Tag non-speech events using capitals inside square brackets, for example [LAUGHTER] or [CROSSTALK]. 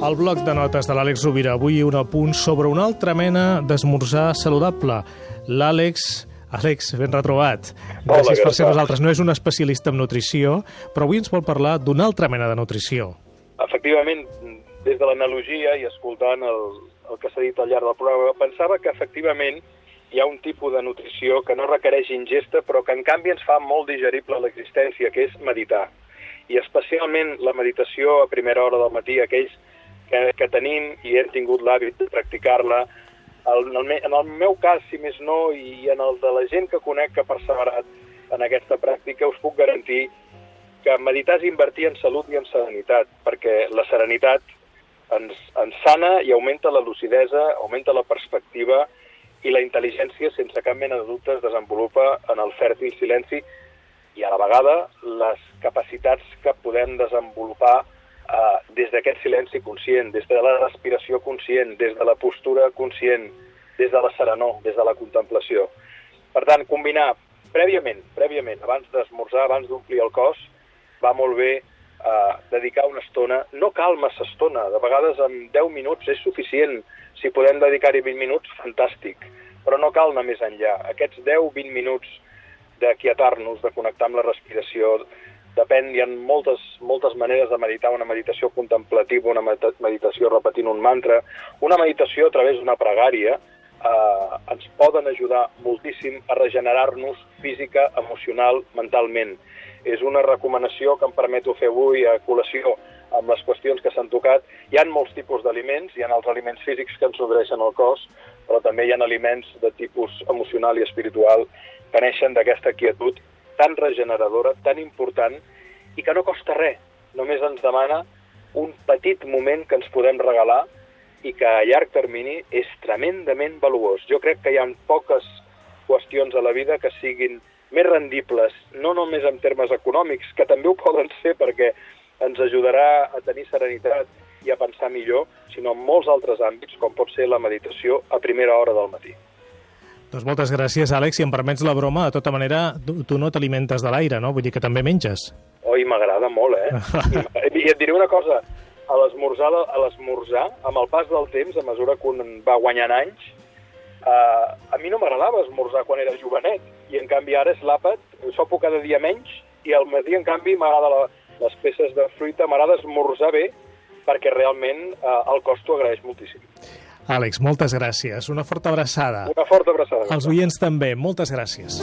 El bloc de notes de l'Àlex Rovira. Avui un apunt sobre una altra mena d'esmorzar saludable. L'Àlex... Àlex, ben retrobat. Gràcies Hola, per ser nosaltres. No és un especialista en nutrició, però avui ens vol parlar d'una altra mena de nutrició. Efectivament, des de l'analogia i escoltant el, el que s'ha dit al llarg del programa, pensava que efectivament hi ha un tipus de nutrició que no requereix ingesta, però que en canvi ens fa molt digerible l'existència, que és meditar. I especialment la meditació a primera hora del matí, aquells que, que tenim i hem tingut l'hàbit de practicar-la, en, el, en el meu cas, si més no, i en el de la gent que conec que ha perseverat en aquesta pràctica, us puc garantir que meditar és invertir en salut i en serenitat, perquè la serenitat ens, ens sana i augmenta la lucidesa, augmenta la perspectiva i la intel·ligència, sense cap mena de dubte, es desenvolupa en el fèrtil silenci i a la vegada les capacitats que podem desenvolupar eh, des d'aquest silenci conscient, des de la respiració conscient, des de la postura conscient, des de la serenor, des de la contemplació. Per tant, combinar prèviament, prèviament, abans d'esmorzar, abans d'omplir el cos, va molt bé eh, dedicar una estona. No cal massa estona, de vegades en 10 minuts és suficient. Si podem dedicar-hi 20 minuts, fantàstic. Però no cal anar més enllà. Aquests 10-20 minuts d'aquietar-nos, de connectar amb la respiració, depèn, hi ha moltes, moltes maneres de meditar, una meditació contemplativa, una medita- meditació repetint un mantra, una meditació a través d'una pregària, eh, ens poden ajudar moltíssim a regenerar-nos física, emocional, mentalment. És una recomanació que em permeto fer avui a col·lació amb les qüestions que s'han tocat. Hi ha molts tipus d'aliments, hi ha els aliments físics que ens nodreixen el cos, però també hi ha aliments de tipus emocional i espiritual que neixen d'aquesta quietud tan regeneradora, tan important, i que no costa res. Només ens demana un petit moment que ens podem regalar i que a llarg termini és tremendament valuós. Jo crec que hi ha poques qüestions a la vida que siguin més rendibles, no només en termes econòmics, que també ho poden ser perquè ens ajudarà a tenir serenitat i a pensar millor, sinó en molts altres àmbits, com pot ser la meditació a primera hora del matí. Doncs moltes gràcies, Àlex. Si em permets la broma, de tota manera, tu, no t'alimentes de l'aire, no? Vull dir que també menges. Oi, m'agrada molt, eh? [LAUGHS] I, I et diré una cosa, a l'esmorzar, a l'esmorzar, amb el pas del temps, a mesura que un va guanyant anys, eh, a mi no m'agradava esmorzar quan era jovenet, i en canvi ara és l'àpat, sopo cada dia menys, i al matí, en canvi, m'agrada les peces de fruita, m'agrada esmorzar bé, perquè realment eh, el cos t'ho agraeix moltíssim. Àlex, moltes gràcies. Una forta abraçada. Una forta abraçada. Els oients també, moltes gràcies.